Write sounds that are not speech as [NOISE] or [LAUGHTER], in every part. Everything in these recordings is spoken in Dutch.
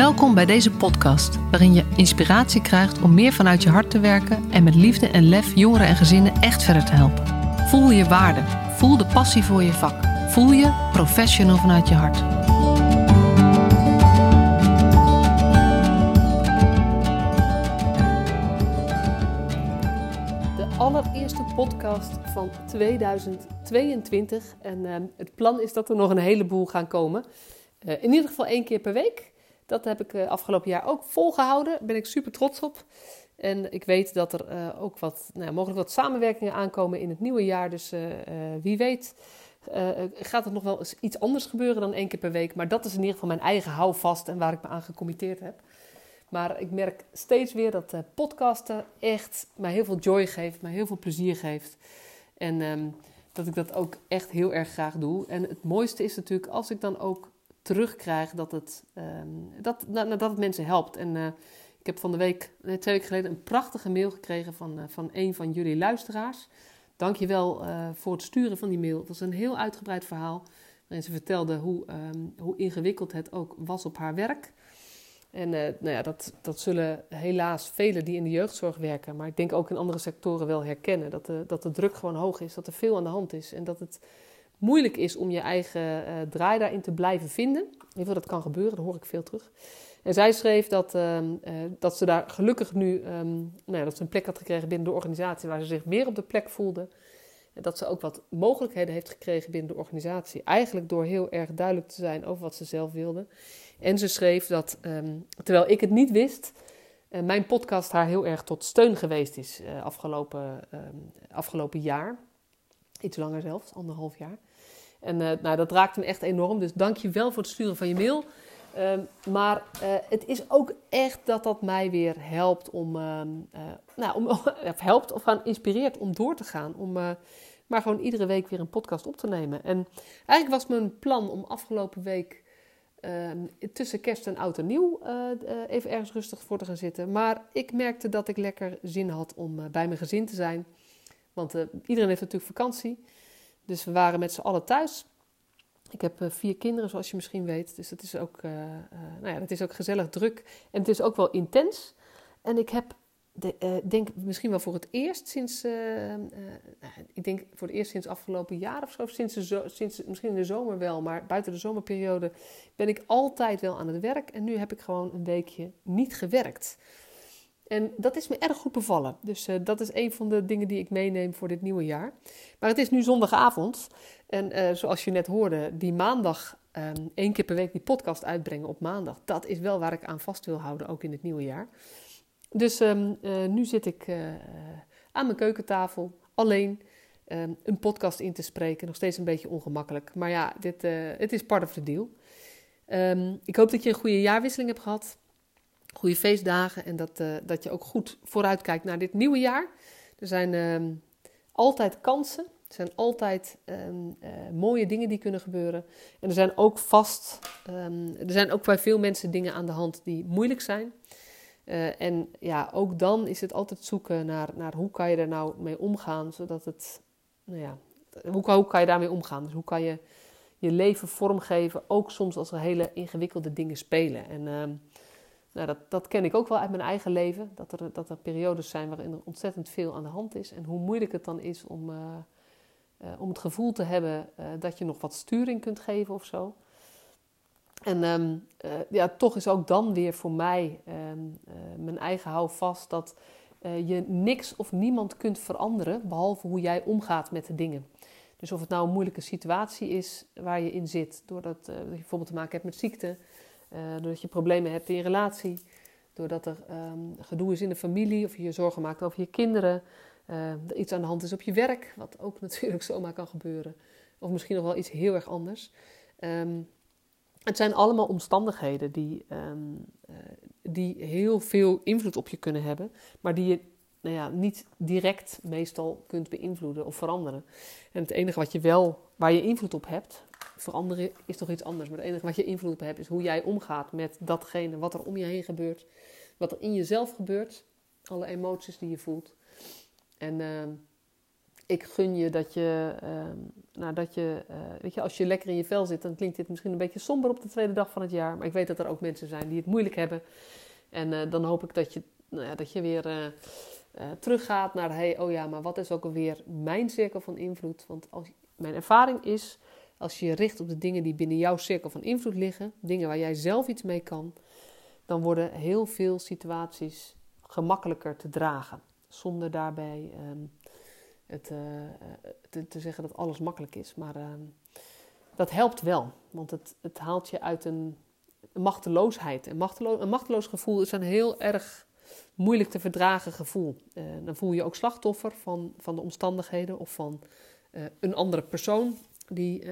Welkom bij deze podcast, waarin je inspiratie krijgt om meer vanuit je hart te werken en met liefde en lef jongeren en gezinnen echt verder te helpen. Voel je waarde, voel de passie voor je vak, voel je professional vanuit je hart. De allereerste podcast van 2022 en uh, het plan is dat er nog een heleboel gaan komen. Uh, in ieder geval één keer per week. Dat heb ik uh, afgelopen jaar ook volgehouden. Daar ben ik super trots op. En ik weet dat er uh, ook wat, nou, mogelijk wat samenwerkingen aankomen in het nieuwe jaar. Dus uh, wie weet gaat er nog wel eens iets anders gebeuren dan één keer per week. Maar dat is in ieder geval mijn eigen houvast en waar ik me aan gecommitteerd heb. Maar ik merk steeds weer dat podcasten echt mij heel veel joy geeft, mij heel veel plezier geeft. En um, dat ik dat ook echt heel erg graag doe. En het mooiste is natuurlijk als ik dan ook terugkrijg dat het, um, dat, nou, dat het mensen helpt. En uh, ik heb van de week, twee weken geleden, een prachtige mail gekregen van, uh, van een van jullie luisteraars. Dank je wel uh, voor het sturen van die mail. Het was een heel uitgebreid verhaal. Waarin ze vertelde hoe, um, hoe ingewikkeld het ook was op haar werk. En nou ja, dat, dat zullen helaas velen die in de jeugdzorg werken, maar ik denk ook in andere sectoren wel herkennen. Dat de, dat de druk gewoon hoog is, dat er veel aan de hand is. En dat het moeilijk is om je eigen uh, draai daarin te blijven vinden. In ieder geval, dat kan gebeuren, dat hoor ik veel terug. En zij schreef dat, uh, uh, dat ze daar gelukkig nu um, nou ja, dat ze een plek had gekregen binnen de organisatie waar ze zich meer op de plek voelde. En dat ze ook wat mogelijkheden heeft gekregen binnen de organisatie. Eigenlijk door heel erg duidelijk te zijn over wat ze zelf wilde. En ze schreef dat, um, terwijl ik het niet wist, mijn podcast haar heel erg tot steun geweest is afgelopen, afgelopen jaar. Iets langer zelfs, anderhalf jaar. En uh, nou, dat raakt me echt enorm. Dus dank je wel voor het sturen van je mail. Uh, maar uh, het is ook echt dat dat mij weer helpt om, uh, nou, om [LAUGHS] of helpt of aan inspireert om door te gaan. Om maar gewoon iedere week weer een podcast op te nemen. En eigenlijk was mijn plan om afgelopen week ehm, tussen kerst en oud en nieuw even ergens rustig voor te gaan zitten. Maar ik merkte dat ik lekker zin had om bij mijn gezin te zijn. Want iedereen heeft natuurlijk vakantie. Dus we waren met z'n allen thuis. Ik heb uh, vier kinderen, zoals je misschien weet. Dus het is ook, uh, uh, nou ja, het is ook gezellig druk. En het is ook wel intens. En ik heb, de, denk misschien wel voor het eerst sinds, ik denk voor het eerst sinds afgelopen jaar of zo. Sinds, de sinds misschien in de zomer wel, maar buiten de zomerperiode ben ik altijd wel aan het werk. En nu heb ik gewoon een weekje niet gewerkt. En dat is me erg goed bevallen. Dus uh, dat is een van de dingen die ik meeneem voor dit nieuwe jaar. Maar het is nu zondagavond. En uh, zoals je net hoorde, die maandag, um, één keer per week die podcast uitbrengen op maandag. Dat is wel waar ik aan vast wil houden, ook in het nieuwe jaar. Dus um, uh, nu zit ik aan mijn keukentafel, alleen um, een podcast in te spreken. Nog steeds een beetje ongemakkelijk. Maar ja, dit, het is part of the deal. ik hoop dat je een goede jaarwisseling hebt gehad goede feestdagen en dat, uh, dat je ook goed vooruitkijkt naar dit nieuwe jaar. Er zijn uh, altijd kansen, er zijn altijd um, uh, mooie dingen die kunnen gebeuren. En er zijn ook vast, um, er zijn ook bij veel mensen dingen aan de hand die moeilijk zijn. Uh, en ja, ook dan is het altijd zoeken naar, naar hoe kan je er nou mee omgaan, zodat het, nou ja, hoe, hoe kan je daarmee omgaan? Dus hoe kan je je leven vormgeven, ook soms als er hele ingewikkelde dingen spelen. En ehm, nou, dat, dat ken ik ook wel uit mijn eigen leven. Dat er, dat er periodes zijn waarin er ontzettend veel aan de hand is. En hoe moeilijk het dan is om, uh, uh, om het gevoel te hebben uh, dat je nog wat sturing kunt geven of zo. En um, ja, toch is ook dan weer voor mij um, mijn eigen houvast dat je niks of niemand kunt veranderen. Behalve hoe jij omgaat met de dingen. Dus of het nou een moeilijke situatie is waar je in zit. Doordat je bijvoorbeeld te maken hebt met ziekte uh, doordat je problemen hebt in je relatie. Doordat er um, gedoe is in de familie of je je zorgen maakt over je kinderen. Uh, er iets aan de hand is op je werk, wat ook [LAUGHS] natuurlijk zomaar kan gebeuren. Of misschien nog wel iets heel erg anders. Um, het zijn allemaal omstandigheden die, uh, die heel veel invloed op je kunnen hebben, maar die je nou ja, niet direct meestal kunt beïnvloeden of veranderen. En het enige wat je wel, waar je invloed op hebt, veranderen is toch iets anders. Maar het enige wat je invloed op hebt is hoe jij omgaat met datgene wat er om je heen gebeurt. Wat er in jezelf gebeurt. Alle emoties die je voelt. En uh, ik gun je dat je, ehm, nou, dat je, uh, weet je, als je lekker in je vel zit, dan klinkt dit misschien een beetje somber op de tweede dag van het jaar. Maar ik weet dat er ook mensen zijn die het moeilijk hebben. En uh, dan hoop ik dat je, nou ja, dat je weer uh, teruggaat naar, hey, oh ja, maar wat is ook alweer mijn cirkel van invloed? Want als, mijn ervaring is, als je je richt op de dingen die binnen jouw cirkel van invloed liggen, dingen waar jij zelf iets mee kan, dan worden heel veel situaties gemakkelijker te dragen. Zonder daarbij um, het, uh, te, zeggen dat alles makkelijk is. Maar uh, dat helpt wel, want het, het haalt je uit een, machteloosheid. Een, machtelo een machteloos gevoel is een heel erg moeilijk te verdragen gevoel. Uh, dan voel je ook slachtoffer van, van de omstandigheden of van een andere persoon die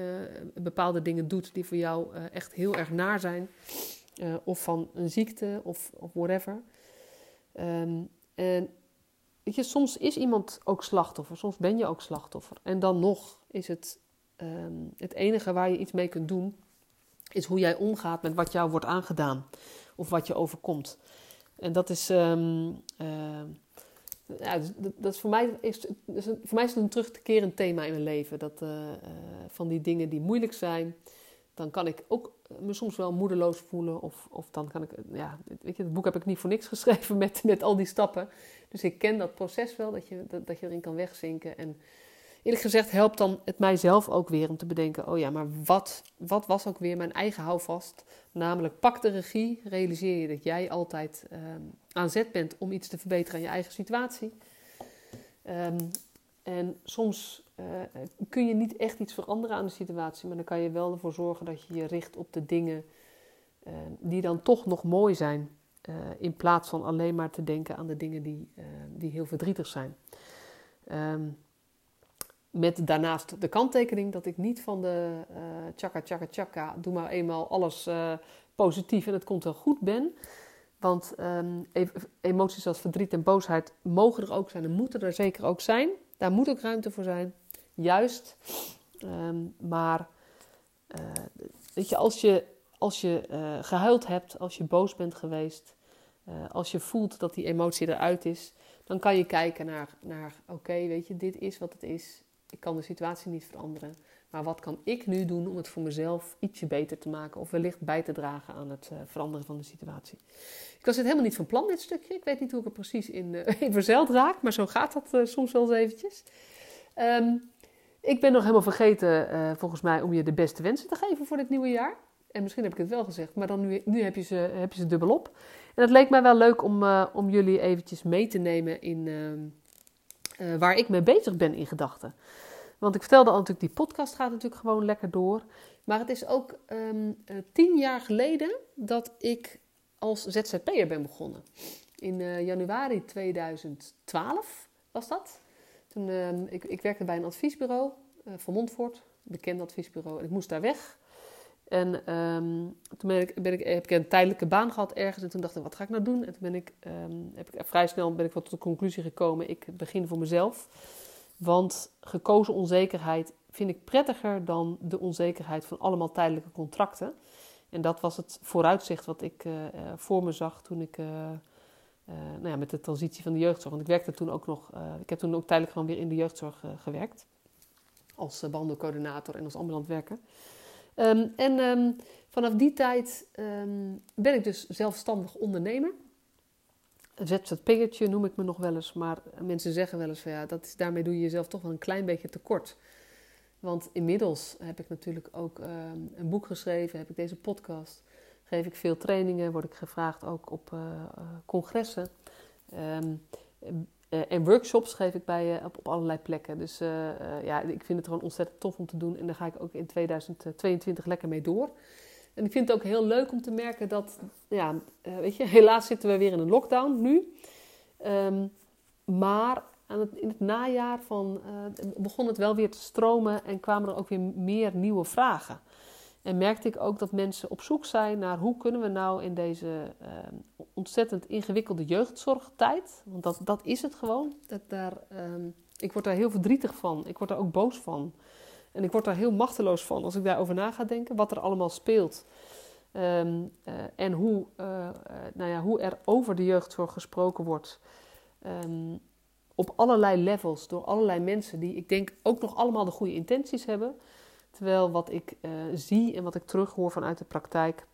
bepaalde dingen doet die voor jou echt heel erg naar zijn. of van een ziekte of, of whatever. Um, en weet je, soms is iemand ook slachtoffer, soms ben je ook slachtoffer. En dan nog is het um, het enige waar je iets mee kunt doen, is hoe jij omgaat met wat jou wordt aangedaan of wat je overkomt. En dat is, um, ja, dat, dat, voor mij is, een, voor mij is het een terugkerend thema in mijn leven. Dat uh, uh, van die dingen die moeilijk zijn, dan kan ik ook me soms wel moedeloos voelen. Of, of dan kan ik, ja, weet je, het boek heb ik niet voor niks [LAUGHS] geschreven met, met al die stappen. Dus ik ken dat proces wel, dat je, dat, dat je erin kan wegzinken. En eerlijk gezegd helpt dan het mijzelf ook weer om te bedenken: oh ja, maar wat, wat was ook weer mijn eigen houvast? Namelijk, pak de regie, realiseer je dat jij altijd um, aan zet bent om iets te verbeteren aan je eigen situatie. Um, en soms uh, kun je niet echt iets veranderen aan de situatie, maar dan kan je wel ervoor zorgen dat je je richt op de dingen uh, die dan toch nog mooi zijn. Uh, in plaats van alleen maar te denken aan de dingen die, die heel verdrietig zijn. Um, met daarnaast de kanttekening dat ik niet van de tjaka tjaka tjaka, doe maar eenmaal alles positief en het komt wel goed ben. Want um, emoties als verdriet en boosheid mogen er ook zijn en moeten er zeker ook zijn. Daar moet ook ruimte voor zijn. Juist. Um, maar uh, weet je, als je, als je uh, gehuild hebt, als je boos bent geweest, uh, als je voelt dat die emotie eruit is, dan kan je kijken naar, naar oké, weet je, dit is wat het is. Ik kan de situatie niet veranderen. Maar wat kan ik nu doen om het voor mezelf ietsje beter te maken of wellicht bij te dragen aan het uh, veranderen van de situatie? Ik was het helemaal niet van plan, dit stukje. Ik weet niet hoe ik er precies in, uh, [LAUGHS] in verzeild raak, maar zo gaat dat uh, soms wel eens eventjes. Um, ik ben nog helemaal vergeten, volgens mij, om je de beste wensen te geven voor dit nieuwe jaar. En misschien heb ik het wel gezegd, maar dan nu, nu heb, je ze, heb je ze dubbel op. En het leek mij wel leuk om, om jullie eventjes mee te nemen in ehm, waar ik mee bezig ben in gedachten. Want ik vertelde al natuurlijk, die podcast gaat natuurlijk gewoon lekker door. Maar het is ook um, tien jaar geleden dat ik als ZZP'er ben begonnen. In uh, januari 2012 was dat. Toen, uh, ik, ik, werkte bij een adviesbureau uh, van Montfort, bekend adviesbureau. En ik moest daar weg. En um, toen ik, heb ik een tijdelijke baan gehad ergens. En toen dacht ik, wat ga ik nou doen? En toen ben ik, um, heb ik vrij snel ben ik tot de conclusie gekomen, ik begin voor mezelf. Want gekozen onzekerheid vind ik prettiger dan de onzekerheid van allemaal tijdelijke contracten. En dat was het vooruitzicht wat ik uh, voor me zag toen ik uh, nou ja, met de transitie van de jeugdzorg. Want ik werkte toen ook nog, ik heb toen ook tijdelijk gewoon weer in de jeugdzorg gewerkt. Als behandelcoördinator en als ambulant werker. Um, en um, vanaf die tijd um, ben ik dus zelfstandig ondernemer een ZZP'ertje noem ik me nog wel eens, maar mensen zeggen wel eens van ja, dat is, daarmee doe je jezelf toch wel een klein beetje tekort. Want inmiddels heb ik natuurlijk ook een boek geschreven, heb ik deze podcast, geef ik veel trainingen, word ik gevraagd ook op uh, congressen. Uh, en workshops geef ik bij, op, op allerlei plekken. Dus ja, ik vind het gewoon ontzettend tof om te doen en daar ga ik ook in 2022 lekker mee door. En ik vind het ook heel leuk om te merken dat, ja, weet je, [LAUGHS] helaas zitten we weer in een lockdown nu. Um, maar aan het, in het najaar van, begon het wel weer te stromen en kwamen er ook weer meer nieuwe vragen. En merkte ik ook dat mensen op zoek zijn naar hoe kunnen we nou in deze uh, ontzettend ingewikkelde jeugdzorgtijd, want dat, dat is het gewoon. Dat daar, um, ik word daar heel verdrietig van, ik word daar ook boos van. En ik word daar heel machteloos van als ik daarover na ga denken, wat er allemaal speelt. Um, uh, en hoe, uh, uh, nou ja, hoe er over de jeugdzorg gesproken wordt. Op allerlei levels, door allerlei mensen die ik denk ook nog allemaal de goede intenties hebben. Terwijl wat ik uh, zie en wat ik terughoor vanuit de praktijk,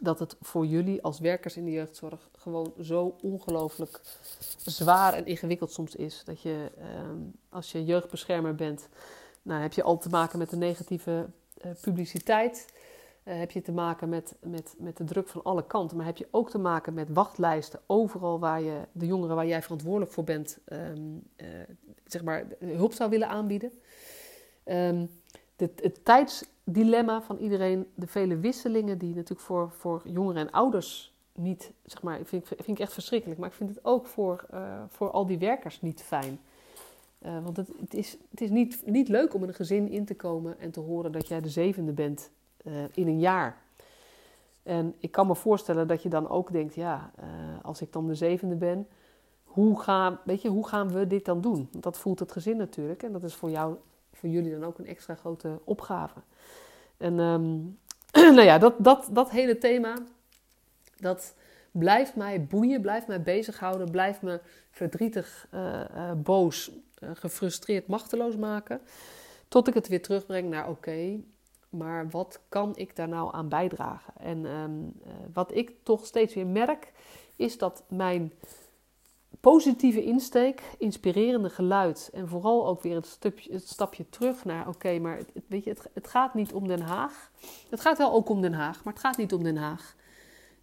dat het voor jullie als werkers in de jeugdzorg gewoon zo ongelooflijk zwaar en ingewikkeld soms is. Dat je ehm, als je jeugdbeschermer bent, nou, heb je al te maken met de negatieve uh, publiciteit. Uh, heb je te maken met, met, met de druk van alle kanten. Maar heb je ook te maken met wachtlijsten overal waar je de jongeren waar jij verantwoordelijk voor bent, uh, zeg maar, hulp zou willen aanbieden. Um, het tijdsdilemma van iedereen, de vele wisselingen die natuurlijk voor, voor jongeren en ouders niet, zeg maar, vind, vind ik echt verschrikkelijk. Maar ik vind het ook voor, uh, voor al die werkers niet fijn. Uh, want het, het, is, het is niet, niet leuk om in een gezin in te komen en te horen dat jij de zevende bent uh, in een jaar. En ik kan me voorstellen dat je dan ook denkt, ja, als ik dan de zevende ben, hoe, ga, weet je, hoe gaan we dit dan doen? Want dat voelt het gezin natuurlijk en dat is voor jou voor jullie dan ook een extra grote opgave. En um, [CLEARS THROAT] nou ja, dat, dat, dat hele thema, dat blijft mij boeien, blijft mij bezighouden, blijft me verdrietig, uh, uh, boos, uh, gefrustreerd, machteloos maken. Tot ik het weer terugbreng naar oké, maar wat kan ik daar nou aan bijdragen? En um, wat ik toch steeds weer merk, is dat mijn positieve insteek, inspirerende geluid en vooral ook weer het, het stapje terug naar oké, maar het, weet je, het, het, gaat niet om Den Haag. Het gaat wel ook om Den Haag, maar het gaat niet om Den Haag.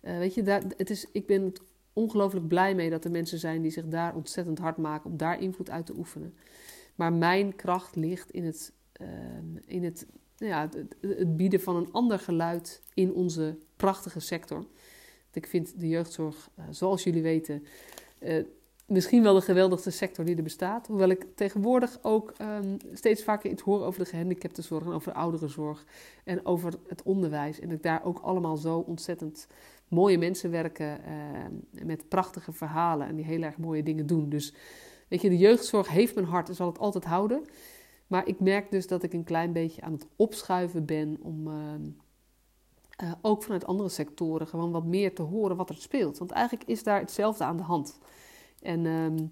Uh, weet je, daar, het is, ik ben ongelooflijk blij mee dat er mensen zijn die zich daar ontzettend hard maken om daar invloed uit te oefenen. Maar mijn kracht ligt in het, uh, in het, ja, het, bieden van een ander geluid in onze prachtige sector. Ik vind de jeugdzorg, uh, zoals jullie weten, misschien wel de geweldigste sector die er bestaat. Hoewel ik tegenwoordig ook um, steeds vaker iets hoor over de gehandicaptenzorg en over de ouderenzorg en over het onderwijs. En dat daar ook allemaal zo ontzettend mooie mensen werken uh, met prachtige verhalen en die heel erg mooie dingen doen. Dus weet je, de jeugdzorg heeft mijn hart en zal het altijd houden. Maar ik merk dus dat ik een klein beetje aan het opschuiven ben om uh, uh, ook vanuit andere sectoren gewoon wat meer te horen wat er speelt. Want eigenlijk is daar hetzelfde aan de hand. En um,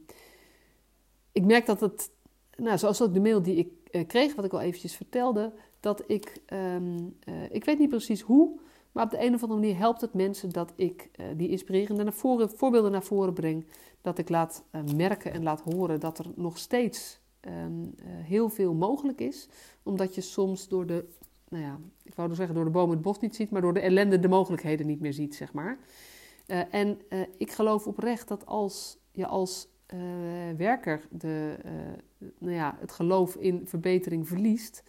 ik merk dat het, nou, zoals ook de mail die ik uh, kreeg, wat ik al eventjes vertelde, dat ik, um, uh, ik weet niet precies hoe, maar op de een of andere manier helpt het mensen dat ik uh, die inspirerende naar voren, voorbeelden naar voren breng. Dat ik laat merken en laat horen dat er nog steeds um, heel veel mogelijk is. Omdat je soms door de, nou ja, ik wou dus zeggen door de boom het bos niet ziet, maar door de ellende de mogelijkheden niet meer ziet, zeg maar. en ik geloof oprecht dat als je als uh, werker de, uh, nou ja, het geloof in verbetering verliest,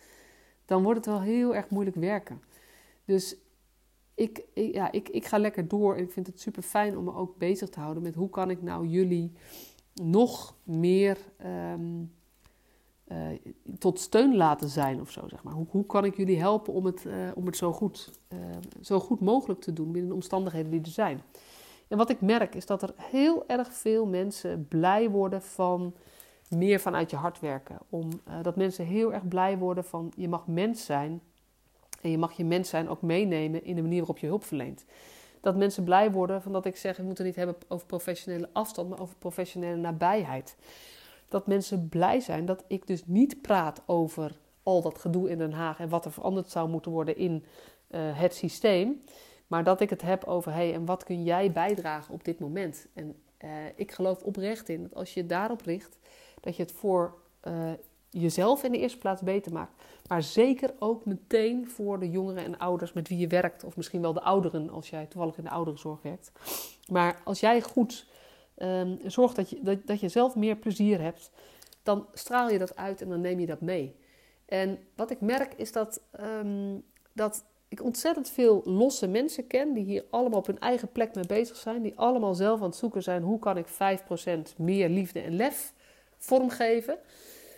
dan wordt het wel heel erg moeilijk werken. Dus ik, ja, ik, ik ga lekker door en ik vind het super fijn om me ook bezig te houden met hoe kan ik nou jullie nog meer um, uh, tot steun laten zijn of zo, zeg maar. Hoe, hoe kan ik jullie helpen om het, om het zo, goed, zo goed mogelijk te doen binnen de omstandigheden die er zijn. En wat ik merk is dat er heel erg veel mensen blij worden van meer vanuit je hart werken. Om, uh, dat mensen heel erg blij worden van je mag mens zijn. En je mag je mens zijn ook meenemen in de manier waarop je hulp verleent. Dat mensen blij worden van dat ik zeg, we moeten niet hebben over professionele afstand, maar over professionele nabijheid. Dat mensen blij zijn dat ik dus niet praat over al dat gedoe in Den Haag en wat er veranderd zou moeten worden in uh, het systeem. Maar dat ik het heb over, hey, en wat kun jij bijdragen op dit moment? En uh, ik geloof oprecht in dat als je daarop richt, dat je het voor uh, jezelf in de eerste plaats beter maakt. Maar zeker ook meteen voor de jongeren en ouders met wie je werkt. Of misschien wel de ouderen, als jij toevallig in de ouderenzorg werkt. Maar als jij goed um, zorgt dat je, dat, dat je zelf meer plezier hebt, dan straal je dat uit en dan neem je dat mee. En wat ik merk is dat, um, dat ik ontzettend veel losse mensen ken die hier allemaal op hun eigen plek mee bezig zijn. Die allemaal zelf aan het zoeken zijn hoe kan ik 5% meer liefde en lef vormgeven.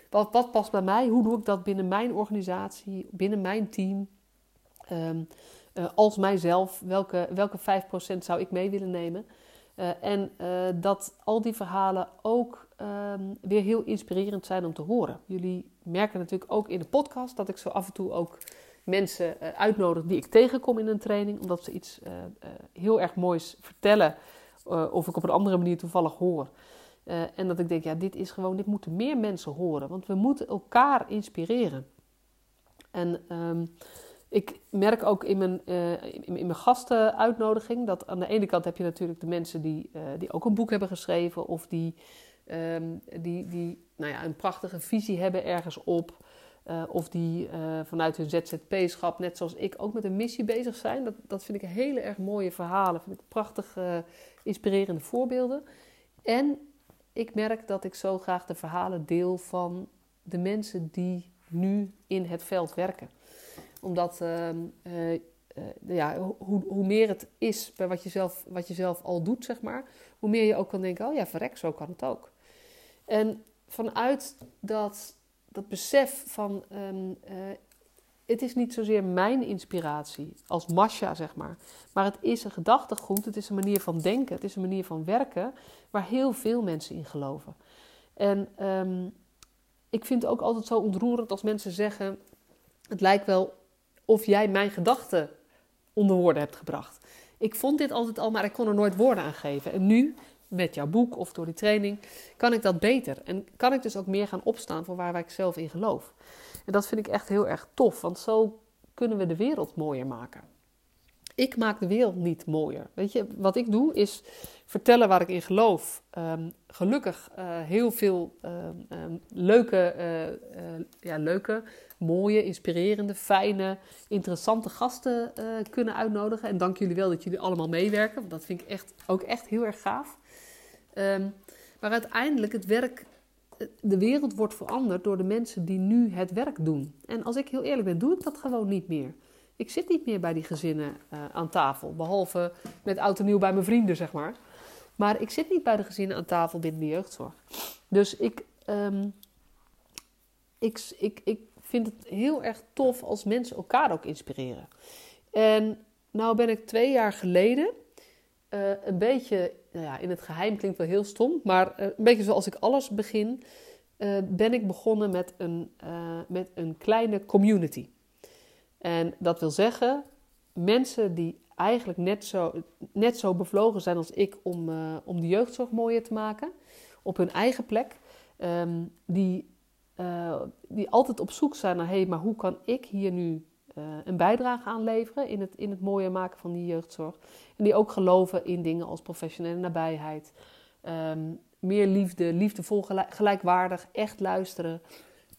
Wat, wat past bij mij? Hoe doe ik dat binnen mijn organisatie, binnen mijn team? Um, uh, als mijzelf, welke, welke 5% zou ik mee willen nemen? Uh, en uh, dat al die verhalen ook um, weer heel inspirerend zijn om te horen. Jullie merken natuurlijk ook in de podcast dat ik zo af en toe ook mensen uh, uitnodig die ik tegenkom in een training, omdat ze iets uh, uh, heel erg moois vertellen of ik op een andere manier toevallig hoor. Eh, en dat ik denk, ja, dit is gewoon, dit moeten meer mensen horen. Want we moeten elkaar inspireren. En ehm, ik merk ook in mijn, in, mijn gastenuitnodiging dat aan de ene kant heb je natuurlijk de mensen die, die ook een boek hebben geschreven of die, um, die, die nou ja, een prachtige visie hebben ergens op. Uh, of die vanuit hun ZZP-schap, net zoals ik, ook met een missie bezig zijn. Dat, dat vind ik hele erg mooie verhalen. Vind ik prachtig inspirerende voorbeelden. En ik merk dat ik zo graag de verhalen deel van de mensen die nu in het veld werken. Omdat uh, ja, hoe, hoe, meer het is bij wat je, zelf, wat je zelf al doet, zeg maar, hoe meer je ook kan denken: oh ja, verrek, zo kan het ook. En vanuit dat, dat besef van um, het is niet zozeer mijn inspiratie als Masha, zeg maar. Maar het is een gedachtegoed, het is een manier van denken, het is een manier van werken waar heel veel mensen in geloven. En um, ik vind het ook altijd zo ontroerend als mensen zeggen: Het lijkt wel of jij mijn gedachten onder woorden hebt gebracht. Ik vond dit altijd al, maar ik kon er nooit woorden aan geven. En nu, met jouw boek of door die training, kan ik dat beter. En kan ik dus ook meer gaan opstaan voor waar ik zelf in geloof. En dat vind ik echt heel erg tof, want zo kunnen we de wereld mooier maken. Ik maak de wereld niet mooier. Weet je, wat ik doe is vertellen waar ik in geloof. Um, gelukkig uh, heel veel um, um, leuke, uh, uh, ja, leuke, mooie, inspirerende, fijne, interessante gasten kunnen uitnodigen. En dank jullie wel dat jullie allemaal meewerken. Want dat vind ik echt, ook echt heel erg gaaf. Maar uiteindelijk het werk de wereld wordt veranderd door de mensen die nu het werk doen. En als ik heel eerlijk ben, doe ik dat gewoon niet meer. Ik zit niet meer bij die gezinnen uh, aan tafel, behalve met oud en nieuw bij mijn vrienden, zeg maar. Maar ik zit niet bij de gezinnen aan tafel binnen de jeugdzorg. Dus ik, um, ik, ik, ik vind het heel erg tof als mensen elkaar ook inspireren. En nou ben ik twee jaar geleden uh, een beetje, nou ja, in het geheim klinkt wel heel stom, maar uh, een beetje zoals ik alles begin, uh, ben ik begonnen met een, met een kleine community. En dat wil zeggen, mensen die eigenlijk net zo, net zo bevlogen zijn als ik om, om de jeugdzorg mooier te maken, op hun eigen plek, um, die, die altijd op zoek zijn naar, hé, hey, maar hoe kan ik hier nu uh, een bijdrage aan leveren in het, in het mooier maken van die jeugdzorg. En die ook geloven in dingen als professionele nabijheid. Um, meer liefde, liefdevol, gelijkwaardig, echt luisteren.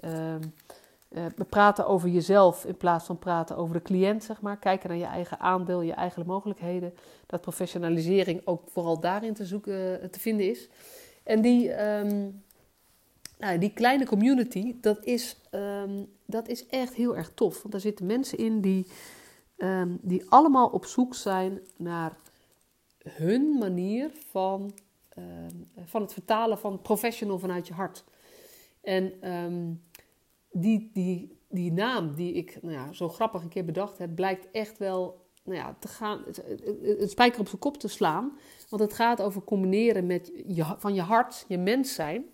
Um, praten over jezelf in plaats van praten over de cliënt, zeg maar. Kijken naar je eigen aandeel, je eigen mogelijkheden. Dat professionalisering ook vooral daarin te, zoeken, te vinden is. En die, um, nou, die kleine community, dat is, um, dat is echt heel erg tof. Want daar zitten mensen in die, um, die allemaal op zoek zijn naar hun manier van, um, van het vertalen van professional vanuit je hart. En die, die, die naam die ik nou ja, zo grappig een keer bedacht heb, blijkt echt wel nou ja, te gaan, het, het spijker op zijn kop te slaan. Want het gaat over combineren met je, van je hart, je mens zijn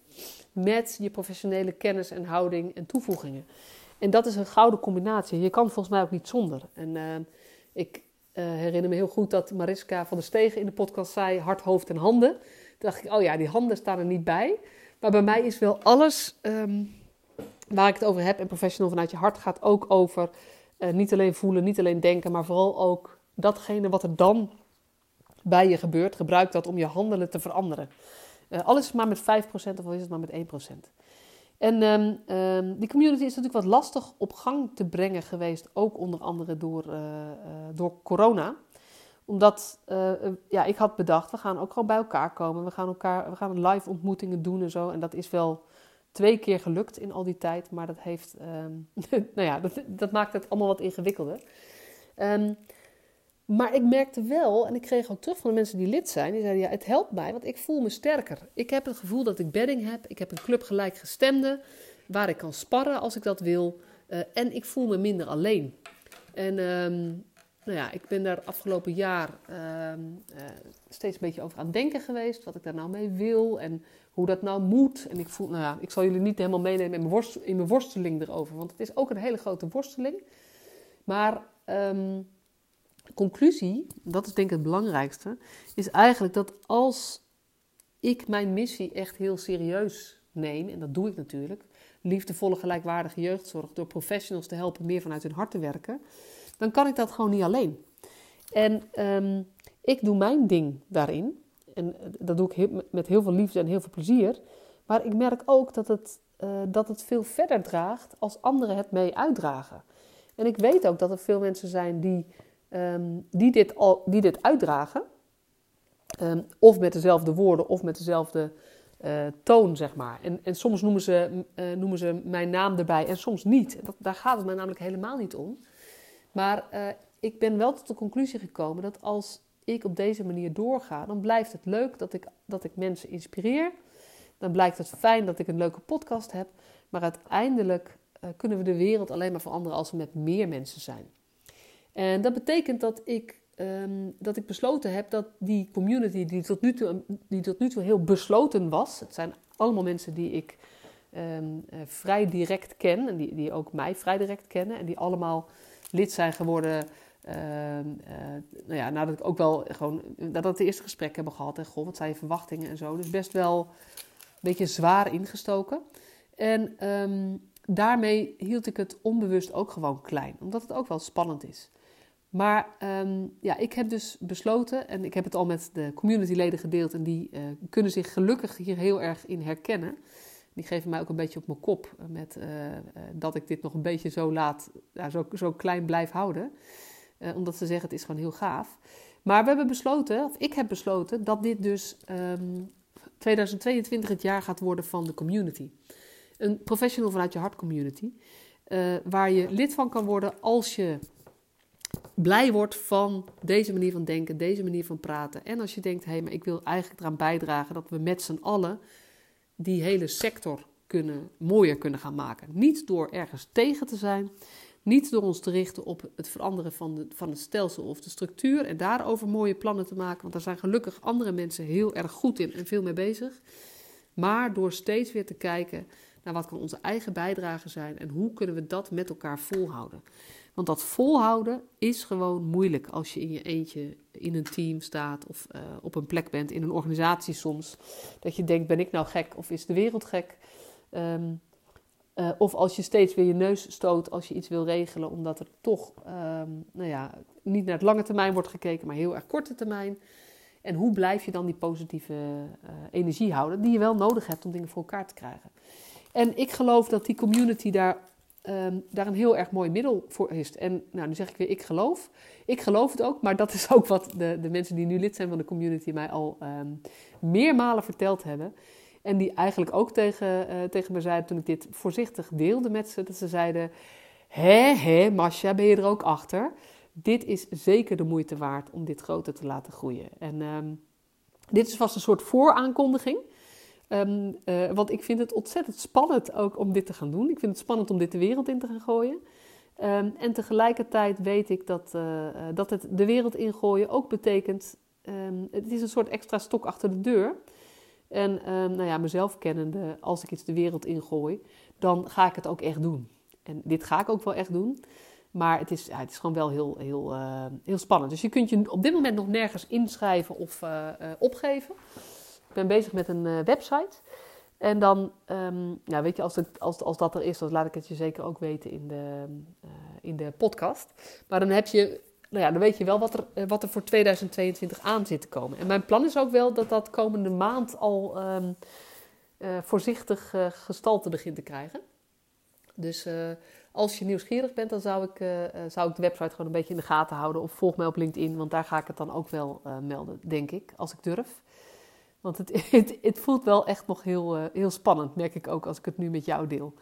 met je professionele kennis en houding en toevoegingen. En dat is een gouden combinatie. Je kan volgens mij ook niet zonder. En uh, ik uh, herinner me heel goed dat Mariska van der Stegen in de podcast zei hart, hoofd en handen. Toen dacht ik, oh ja, die handen staan er niet bij. Maar bij mij is wel alles um, waar ik het over heb en professional vanuit je hart gaat ook over uh, niet alleen voelen, niet alleen denken, maar vooral ook datgene wat er dan bij je gebeurt. Gebruik dat om je handelen te veranderen. Uh, alles maar met 5% of al is het maar met 1%. En um, um, die community is natuurlijk wat lastig op gang te brengen geweest, ook onder andere door, uh, uh, door corona. Omdat ja, ik had bedacht, we gaan ook gewoon bij elkaar komen. We gaan, elkaar, we gaan live ontmoetingen doen en zo. En dat is wel twee keer gelukt in al die tijd. Maar dat heeft, um, [LAUGHS] nou ja, dat, dat, maakt het allemaal wat ingewikkelder. Maar ik merkte wel, en ik kreeg ook terug van de mensen die lid zijn, die zeiden ja, het helpt mij, want ik voel me sterker. Ik heb het gevoel dat ik bedding heb. Ik heb een club gelijkgestemde, waar ik kan sparren als ik dat wil. Uh, en ik voel me minder alleen. En um, nou ja, ik ben daar afgelopen jaar uh, uh, steeds een beetje over aan het denken geweest. Wat ik daar nou mee wil en hoe dat nou moet. En ik voel, nou ja, ik zal jullie niet helemaal meenemen in mijn, worst, in mijn worsteling erover. Want het is ook een hele grote worsteling. Maar um, conclusie, dat is denk ik het belangrijkste, is eigenlijk dat als ik mijn missie echt heel serieus neem, en dat doe ik natuurlijk, liefdevolle gelijkwaardige jeugdzorg, door professionals te helpen meer vanuit hun hart te werken, dan kan ik dat gewoon niet alleen. En ehm, ik doe mijn ding daarin. En dat doe ik met heel veel liefde en heel veel plezier. Maar ik merk ook dat het, uh, dat het veel verder draagt als anderen het mee uitdragen. En ik weet ook dat er veel mensen zijn die, ehm, die, dit, al, die dit uitdragen. Ehm, of met dezelfde woorden of met dezelfde uh, toon, zeg maar. En, en soms noemen ze, uh, noemen ze mijn naam erbij en soms niet. Dat, daar gaat het mij namelijk helemaal niet om. Maar uh, ik ben wel tot de conclusie gekomen dat als ik op deze manier doorga, dan blijft het leuk dat ik, dat ik mensen inspireer. Dan blijkt het fijn dat ik een leuke podcast heb. Maar uiteindelijk kunnen we de wereld alleen maar veranderen als we met meer mensen zijn. En dat betekent dat ik um, dat ik besloten heb dat die community die tot nu toe, die tot nu toe heel besloten was, het zijn allemaal mensen die ik um, uh, vrij direct ken en die, die ook mij vrij direct kennen en die allemaal lid zijn geworden. Uh, uh, nou ja, nadat ik ook wel gewoon, nadat we het eerste gesprek hebben gehad en goh, wat zijn je verwachtingen en zo. Dus best wel een beetje zwaar ingestoken. En daarmee hield ik het onbewust ook gewoon klein, omdat het ook wel spannend is. Maar um, ja, ik heb dus besloten, en ik heb het al met de communityleden gedeeld, en die uh, kunnen zich gelukkig hier heel erg in herkennen. Die geven mij ook een beetje op mijn kop met uh, uh, dat ik dit nog een beetje zo laat, zo, zo klein blijf houden. omdat ze zeggen het is gewoon heel gaaf. Maar we hebben besloten, of ik heb besloten, dat dit dus um, ehm, 2022 het jaar gaat worden van de community. Een professional vanuit je hart community. waar je lid van kan worden als je blij wordt van deze manier van denken, deze manier van praten. En als je denkt, hé, hey, maar ik wil eigenlijk eraan bijdragen dat we met z'n allen die hele sector kunnen, mooier kunnen gaan maken. Niet door ergens tegen te zijn, niet door ons te richten op het veranderen van, de, van het stelsel of de structuur en daarover mooie plannen te maken, want daar zijn gelukkig andere mensen heel erg goed in en veel mee bezig. Maar door steeds weer te kijken naar wat kan onze eigen bijdrage zijn en hoe kunnen we dat met elkaar volhouden. Want dat volhouden is gewoon moeilijk als je in je eentje in een team staat of uh, op een plek bent, in een organisatie soms. Dat je denkt, ben ik nou gek of is de wereld gek? Um, uh, of als je steeds weer je neus stoot als je iets wil regelen, omdat er toch um, nou ja, niet naar het lange termijn wordt gekeken, maar heel erg korte termijn. En hoe blijf je dan die positieve uh, energie houden, die je wel nodig hebt om dingen voor elkaar te krijgen? En ik geloof dat die community daar um, daar een heel erg mooi middel voor is. En nou, nu zeg ik weer, ik geloof. Ik geloof het ook, maar dat is [LAUGHS] ook wat de, de mensen die nu lid zijn van de community mij al um, meermalen verteld hebben. En die eigenlijk ook tegen, uh, tegen me zeiden toen ik dit voorzichtig deelde met ze. Dat ze zeiden, hé, hé, Masha, ben je er ook achter? Dit is zeker de moeite waard om dit groter te laten groeien. En um, dit is vast een soort vooraankondiging. Um, uh, want ik vind het ontzettend spannend ook om dit te gaan doen. Ik vind het spannend om dit de wereld in te gaan gooien. Um, en tegelijkertijd weet ik dat, uh, dat het de wereld ingooien ook betekent... Um, het is een soort extra stok achter de deur. En nou ja, mezelf kennende, als ik iets de wereld ingooi, dan ga ik het ook echt doen. En dit ga ik ook wel echt doen. Maar het is, het is gewoon wel heel, heel, heel spannend. Dus je kunt je op dit moment nog nergens inschrijven of opgeven. Ben bezig met een uh, website. En dan, um, nou weet je, als, het, als, als dat er is, dan laat ik het je zeker ook weten in de, uh, in de podcast. Maar dan heb je, nou ja, dan weet je wel wat er, uh, wat er voor 2022 aan zit te komen. En mijn plan is ook wel dat dat komende maand al um, voorzichtig gestalte begint te krijgen. Dus als je nieuwsgierig bent, dan zou ik, zou ik de website gewoon een beetje in de gaten houden. Of volg mij op LinkedIn, want daar ga ik het dan ook wel melden, denk ik, als ik durf. Want het, [LAUGHS] het, het, voelt wel echt nog heel, uh, heel spannend, merk ik ook als ik het nu met jou deel.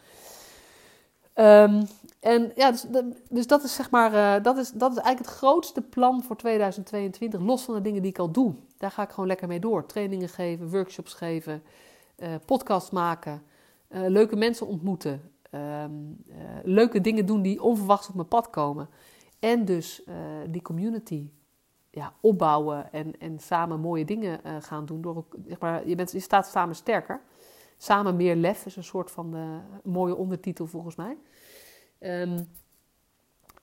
Um, en ja, dus, dus, dat is zeg maar, uh, dat, is, dat is eigenlijk het grootste plan voor 2022, los van de dingen die ik al doe. Daar ga ik gewoon lekker mee door. Trainingen geven, workshops geven, uh, podcasts maken, leuke mensen ontmoeten, um, leuke dingen doen die onverwachts op mijn pad komen. En dus die community ja, opbouwen en, en samen mooie dingen uh, gaan doen. Door, zeg maar, je, bent, je staat samen sterker. Samen meer lef is een soort van uh, mooie ondertitel volgens mij. Um,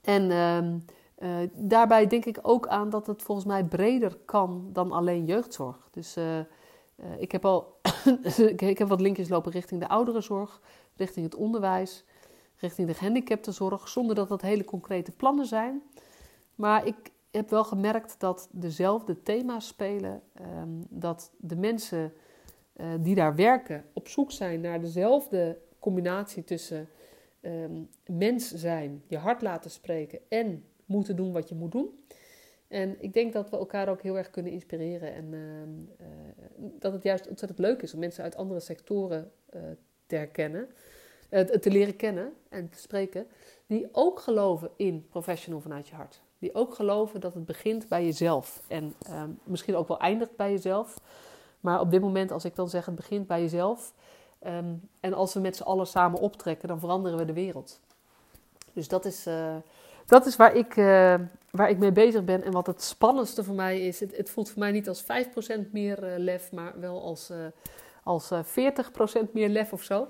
en um, uh, daarbij denk ik ook aan dat het volgens mij breder kan dan alleen jeugdzorg. Dus ik, heb al [COUGHS] ik heb wat linkjes lopen richting de ouderenzorg, richting het onderwijs, richting de gehandicaptenzorg, zonder dat dat hele concrete plannen zijn. Maar ik heb wel gemerkt dat dezelfde thema's spelen, um, dat de mensen uh, die daar werken op zoek zijn naar dezelfde combinatie tussen um, mens zijn, je hart laten spreken en moeten doen wat je moet doen. En ik denk dat we elkaar ook heel erg kunnen inspireren. En uh, uh, dat het juist ontzettend leuk is om mensen uit andere sectoren uh, te herkennen. te leren kennen en te spreken. Die ook geloven in professional vanuit je hart. Die ook geloven dat het begint bij jezelf. En ehm, misschien ook wel eindigt bij jezelf. Maar op dit moment, als ik dan zeg het begint bij jezelf. Um, en als we met z'n allen samen optrekken, dan veranderen we de wereld. Dus dat is, uh, dat is waar, ik, uh, waar ik mee bezig ben. En wat het spannendste voor mij is. Het, het voelt voor mij niet als 5% meer uh, lef, maar wel als, als 40% meer lef of zo.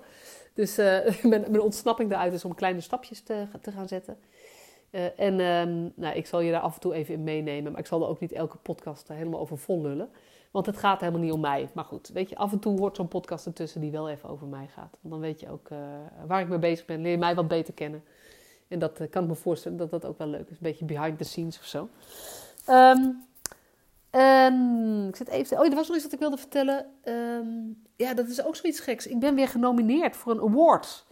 Dus [LAUGHS] mijn, mijn ontsnapping daaruit is om kleine stapjes te, te gaan zetten. En um, nou, ik zal je daar af en toe even in meenemen. Maar ik zal er ook niet elke podcast helemaal over vol lullen. Want het gaat helemaal niet om mij. Maar goed, weet je, af en toe hoort zo'n podcast ertussen die wel even over mij gaat. Want dan weet je ook uh, waar ik mee bezig ben. Leer je mij wat beter kennen. En dat kan ik me voorstellen dat dat ook wel leuk is. Een beetje behind the scenes of zo. Um, en ik zit even... Oh, er was nog iets wat ik wilde vertellen. Ja, dat is ook zoiets geks. Ik ben weer genomineerd voor een award.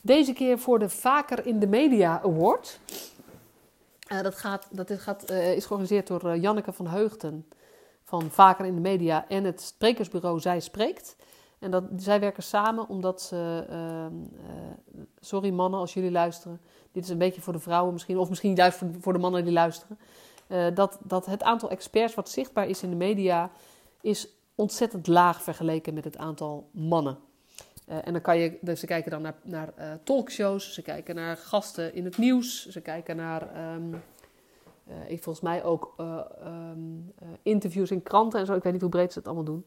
Deze keer voor de Vaker in de Media Award. Uh, dat gaat, dat is, gaat, is georganiseerd door Janneke van Heugten van Vaker in de Media en het sprekersbureau Zij Spreekt. En dat, zij werken samen omdat ze, uh, sorry mannen als jullie luisteren, dit is een beetje voor de vrouwen misschien, of misschien juist voor, voor de mannen die luisteren, dat, dat het aantal experts wat zichtbaar is in de media is ontzettend laag vergeleken met het aantal mannen. Uh, en dan kan je, dus ze kijken dan naar, naar uh, talkshows, ze kijken naar gasten in het nieuws, ze kijken naar um, uh, ik volgens mij ook uh, interviews in kranten en zo. Ik weet niet hoe breed ze het allemaal doen.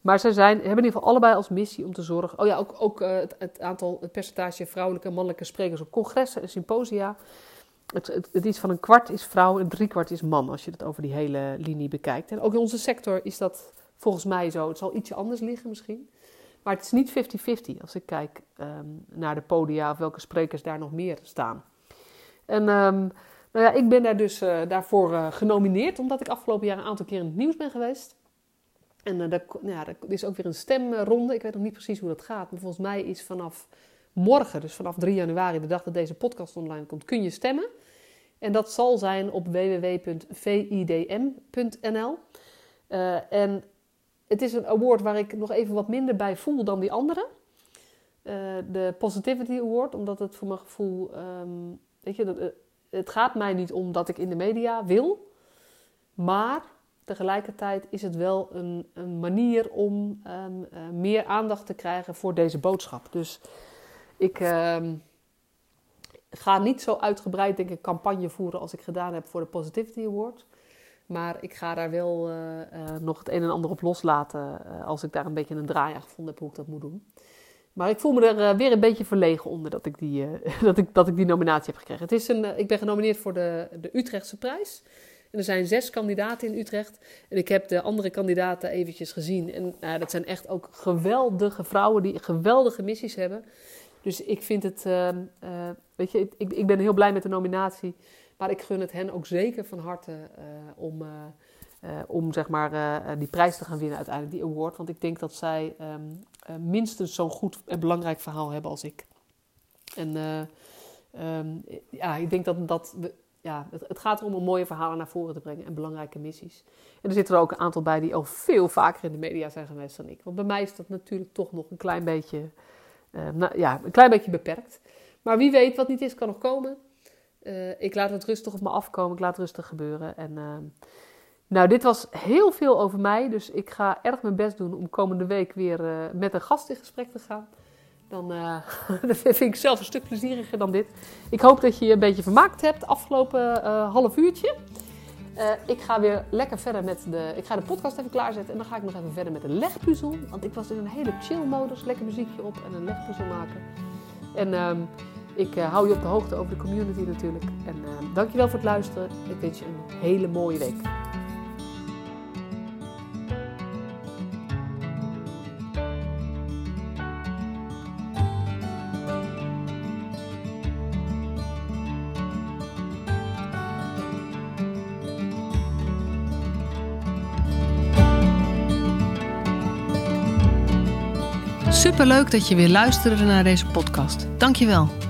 Maar ze zijn, hebben in ieder geval allebei als missie om te zorgen. Oh ja, ook, ook het, het, aantal, het percentage vrouwelijke en mannelijke sprekers op congressen en symposia. Het, het, het, iets van een kwart is vrouw en drie kwart is man, als je het over die hele linie bekijkt. En ook in onze sector is dat volgens mij zo. Het zal ietsje anders liggen misschien. Maar het is niet 50-50 als ik kijk um, naar de podia of welke sprekers daar nog meer staan. En um, nou ja, ik ben daar dus uh, daarvoor uh, genomineerd, omdat ik afgelopen jaar een aantal keer in het nieuws ben geweest. En uh, ja, is ook weer een stemronde. Ik weet nog niet precies hoe dat gaat, maar volgens mij is vanaf morgen, dus vanaf 3 januari, de dag dat deze podcast online komt, kun je stemmen. En dat zal zijn op www.vidm.nl. en het is een award waar ik nog even wat minder bij voel dan die andere. de Positivity Award, omdat het voor mijn gevoel, um, weet je, dat, het gaat mij niet om dat ik in de media wil, maar tegelijkertijd is het wel een, een manier om um, uh, meer aandacht te krijgen voor deze boodschap. Dus ik um, ga niet zo uitgebreid, denk ik, campagne voeren als ik gedaan heb voor de Positivity Award. Maar ik ga daar wel uh, uh, nog het een en ander op loslaten als ik daar een beetje een draai aan gevonden heb hoe ik dat moet doen. Maar ik voel me er weer een beetje verlegen onder dat ik die, [LAUGHS] dat ik, dat ik die nominatie heb gekregen. Het is een, ik ben genomineerd voor de, de Utrechtse prijs. En er zijn zes kandidaten in Utrecht. En ik heb de andere kandidaten eventjes gezien. En nou, dat zijn echt ook geweldige vrouwen die geweldige missies hebben. Dus ik vind het, ehm, weet je, ik, ik ben heel blij met de nominatie. Maar ik gun het hen ook zeker van harte om uh, om zeg maar, die prijs te gaan winnen uiteindelijk, die award. Want ik denk dat zij uh, minstens zo'n goed en belangrijk verhaal hebben als ik. En um, ja, ik denk dat, dat ja, het, het, gaat erom om mooie verhalen naar voren te brengen en belangrijke missies. En er zitten er ook een aantal bij die al veel vaker in de media zijn geweest dan ik. Want bij mij is dat natuurlijk toch nog een klein beetje, nou, ja, een klein beetje beperkt. Maar wie weet, wat niet is, kan nog komen. Ik laat het rustig op me afkomen, ik laat het rustig gebeuren. En ehm, nou, dit was heel veel over mij, dus ik ga erg mijn best doen om komende week weer uh, met een gast in gesprek te gaan. Dan [LAUGHS] dat vind ik zelf een stuk plezieriger dan dit. Ik hoop dat je je een beetje vermaakt hebt afgelopen uh, half uurtje. ik ga weer lekker verder met de. Ik ga de podcast even klaarzetten en dan ga ik nog even verder met de legpuzzel. Want ik was in een hele chill modus, lekker muziekje op en een legpuzzel maken. En ik eh, hou je op de hoogte over de community natuurlijk. En uh, dankjewel voor het luisteren. Ik wens je een hele mooie week. Superleuk dat je weer luisterde naar deze podcast. Dankjewel.